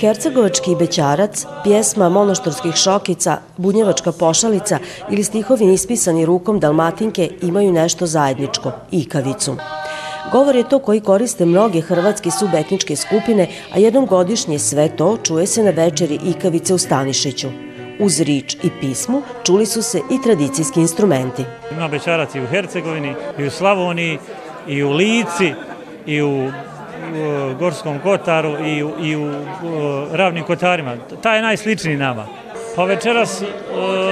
Hercegovački bećarac, pjesma monoštorskih šokica, bunjevačka pošalica ili stihovi ispisani rukom Dalmatinke imaju nešto zajedničko, ikavicu. Govor je to koji koriste mnoge hrvatske subetničke skupine, a jednom godišnje sve to čuje se na večeri Ikavice u Stanišiću. Uz rič i pismu čuli su se i tradicijski instrumenti. Ima bećarac i u Hercegovini, i u Slavoniji, i u Lici, i u Gorskom Kotaru i u, i u Ravnim Kotarima. Taj je najsličniji nama. Pa večeras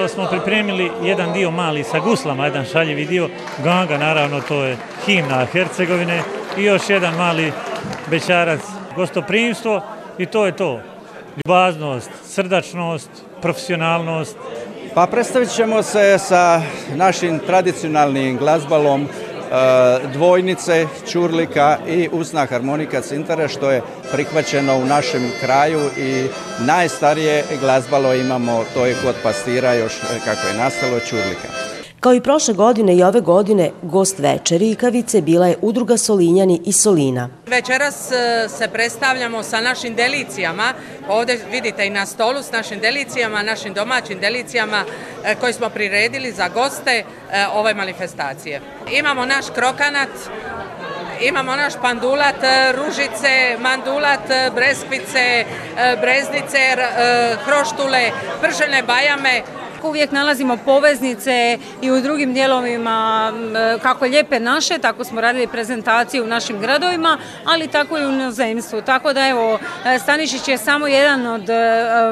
smo pripremili jedan dio mali sa guslama, jedan šaljivi dio. Ganga, naravno, to je himna Hercegovine i još jedan mali bećarac, gostoprimstvo i to je to. Ljubaznost, srdačnost, profesionalnost. Pa predstavit ćemo se sa našim tradicionalnim glazbalom dvojnice, čurlika i usna harmonika cintara što je prihvaćeno u našem kraju i najstarije glazbalo imamo, to je kod pastira još kako je nastalo čurlika. Kao i prošle godine i ove godine, gost večeri Ikavice bila je udruga Solinjani i Solina. Večeras se predstavljamo sa našim delicijama. Ovdje vidite i na stolu s našim delicijama, našim domaćim delicijama koji smo priredili za goste ove manifestacije. Imamo naš krokanat, imamo naš pandulat, ružice, mandulat, breskvice, breznice, hroštule, pržene bajame, Uvijek nalazimo poveznice i u drugim dijelovima kako lijepe naše, tako smo radili prezentacije u našim gradovima, ali tako i u inozemstvu. Tako da evo, Stanišić je samo jedan od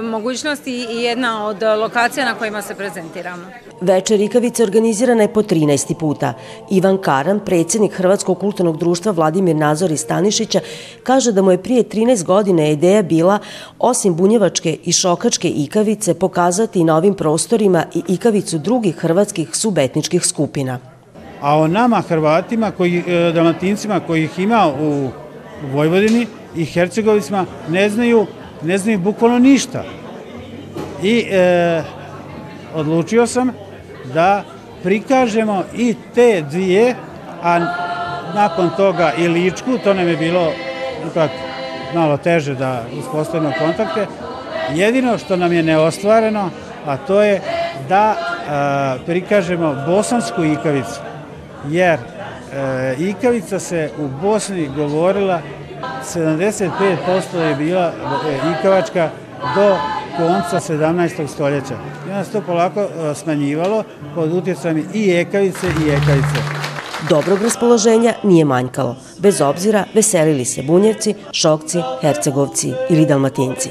mogućnosti i jedna od lokacija na kojima se prezentiramo. Večer Ikavice organizirana je po 13. puta. Ivan Karan, predsjednik Hrvatskog kulturnog društva Vladimir Nazor iz Stanišića, kaže da mu je prije 13 godina ideja bila, osim bunjevačke i šokačke Ikavice, pokazati na ovim prostorima i Ikavicu drugih hrvatskih subetničkih skupina. A o nama Hrvatima, koji, dalmatincima kojih ima u Vojvodini i Hercegovicima, ne znaju, ne znaju bukvalno ništa. I e, odlučio sam da prikažemo i te dvije, a nakon toga i Ličku, to nam je bilo ipak malo teže da uspostavimo kontakte. Jedino što nam je neostvareno, a to je da a, prikažemo bosansku ikavicu, jer e, ikavica se u Bosni govorila 75% je bila ikavačka do konca 17. stoljeća. I onda se to polako smanjivalo pod utjecajem i ekavice i ekavice. Dobrog raspoloženja nije manjkalo. Bez obzira veselili se bunjevci, šokci, hercegovci ili dalmatinci.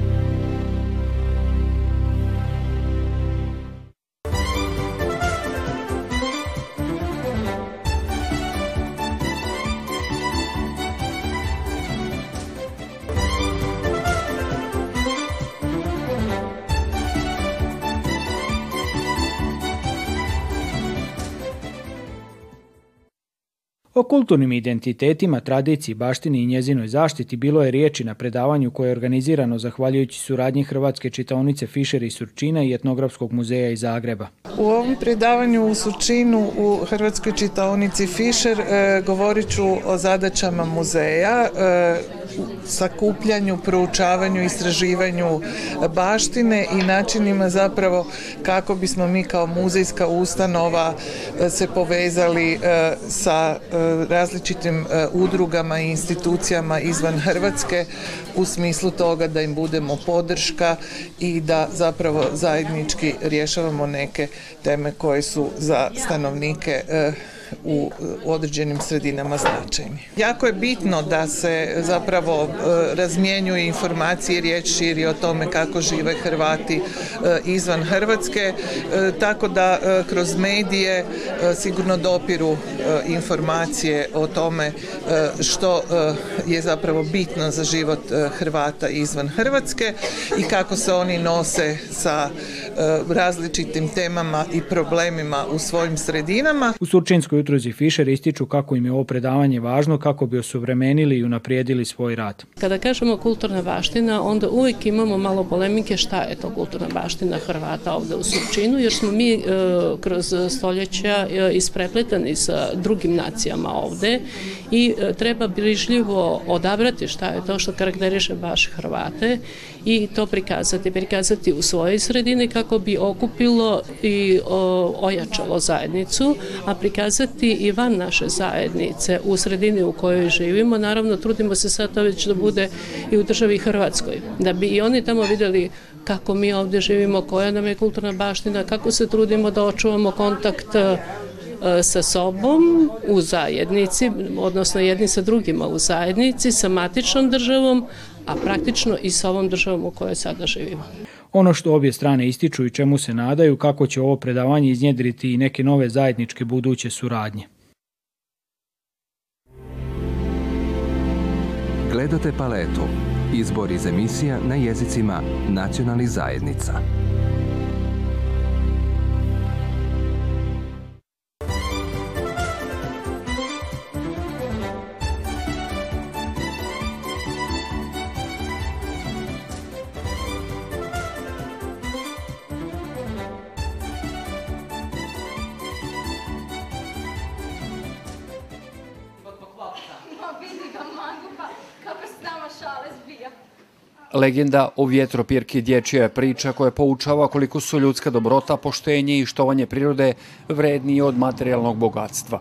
O kulturnim identitetima, tradiciji, baštini i njezinoj zaštiti bilo je riječi na predavanju koje je organizirano zahvaljujući suradnji Hrvatske čitaonice Fišer i Surčina i Etnografskog muzeja iz Zagreba. U ovom predavanju u Surčinu u Hrvatskoj čitaonici Fišer e, govorit ću o zadaćama muzeja, e, sakupljanju, proučavanju, istraživanju baštine i načinima zapravo kako bismo mi kao muzejska ustanova se povezali sa različitim udrugama i institucijama izvan Hrvatske u smislu toga da im budemo podrška i da zapravo zajednički rješavamo neke teme koje su za stanovnike u određenim sredinama značajni. Jako je bitno da se zapravo razmjenjuje informacije, riječ širi o tome kako žive Hrvati izvan Hrvatske, tako da kroz medije sigurno dopiru informacije o tome što je zapravo bitno za život Hrvata izvan Hrvatske i kako se oni nose sa različitim temama i problemima u svojim sredinama. U Surčinskoj udruzi Fischer ističu kako im je ovo predavanje važno kako bi osuvremenili i unaprijedili svoj rad. Kada kažemo kulturna baština, onda uvijek imamo malo polemike šta je to kulturna baština Hrvata ovde u Surčinu, jer smo mi e, kroz stoljeća e, isprepletani sa drugim nacijama ovde i e, treba brižljivo odabrati šta je to što karakteriše baš Hrvate i to prikazati, prikazati u svojoj sredini kako bi okupilo i o, ojačalo zajednicu, a prikazati i van naše zajednice u sredini u kojoj živimo. Naravno, trudimo se sad to već da bude i u državi Hrvatskoj, da bi i oni tamo videli kako mi ovde živimo, koja nam je kulturna baština, kako se trudimo da očuvamo kontakt e, sa sobom u zajednici, odnosno jedni sa drugima u zajednici, sa matičnom državom, a praktično i sa ovom državom u kojoj sada živimo. Ono što obje strane ističu i čemu se nadaju, kako će ovo predavanje iznjedriti i neke nove zajedničke buduće suradnje. Gledate paletu. Izbor iz emisija na jezicima nacionalnih zajednica. Legenda o vjetropirki dječja je priča koja poučava koliko su ljudska dobrota, poštenje i štovanje prirode vredniji od materijalnog bogatstva.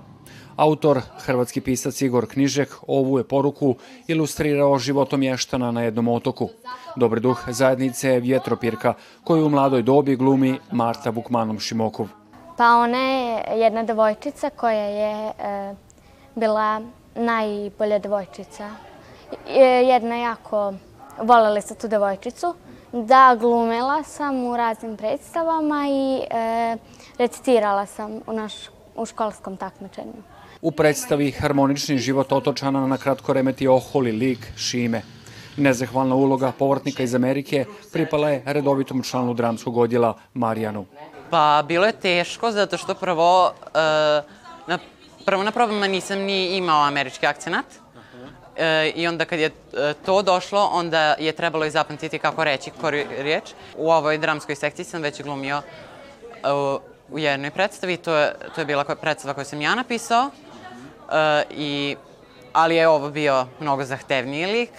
Autor, hrvatski pisac Igor Knižek, ovu je poruku ilustrirao životom mještana na jednom otoku. Dobri duh zajednice je vjetropirka koju u mladoj dobi glumi Marta Bukmanom Šimokov. Pa ona je jedna devojčica koja je e, bila najbolja devojčica. Jedna jako voljeli su tu devojčicu. Da, glumila sam u raznim predstavama i e, recitirala sam u, naš, u školskom takmičenju. U predstavi Harmonični život otočana na kratko remeti oholi lik Šime. Nezahvalna uloga povrtnika iz Amerike pripala je redovitom članu dramskog odjela Marijanu. Pa bilo je teško zato što prvo, e, na, prvo na probama nisam ni imao američki akcenat. E, I onda kad je e, to došlo, onda je trebalo i zapamtiti kako reći koju riječ. U ovoj dramskoj sekciji sam već glumio e, u jednoj predstavi, to je, to je bila predstava koju sam ja napisao, i, ali je ovo bio mnogo zahtevniji lik.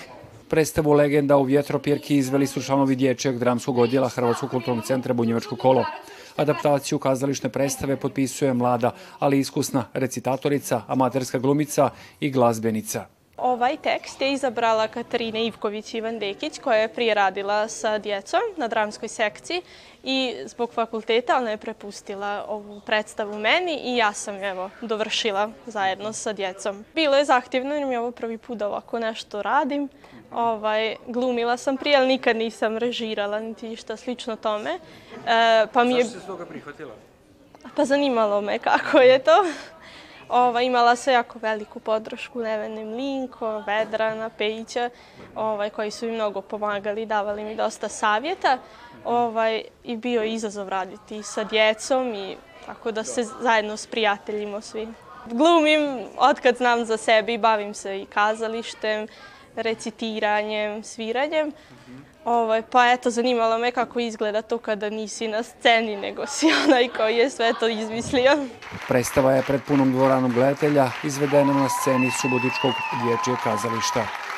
Predstavu Legenda u vjetropirki izveli su članovi dječjeg dramskog odjela Hrvatskog kulturnog centra Bunjevačko kolo. Adaptaciju kazališne predstave potpisuje mlada, ali iskusna recitatorica, amaterska glumica i glazbenica. Ovaj tekst je izabrala Katarina Ivković Ivan Dekić koja je prije radila sa djecom na dramskoj sekciji i zbog fakulteta ona je prepustila ovu predstavu meni i ja sam evo dovršila zajedno sa djecom. Bilo je zahtjevno jer mi je ovo prvi put ovako nešto radim. Ovaj, glumila sam prije, ali nikad nisam režirala niti ništa slično tome. E, pa mi je... Zašto se toga prihvatila? Pa zanimalo me kako je to. Ova, imala se jako veliku podršku Nevene Mlinko, Vedrana, Pejića, ovaj, koji su mi mnogo pomagali, davali mi dosta savjeta. Ovaj, I bio je izazov raditi sa djecom i tako da se zajedno s prijateljima svi. Glumim otkad znam za sebe i bavim se i kazalištem, recitiranjem, sviranjem. Ovaj, pa eto, zanimalo me kako izgleda to kada nisi na sceni, nego si onaj koji je sve to izmislio. Predstava je pred punom dvoranom gledatelja izvedena na sceni Subotičkog dječjeg kazališta.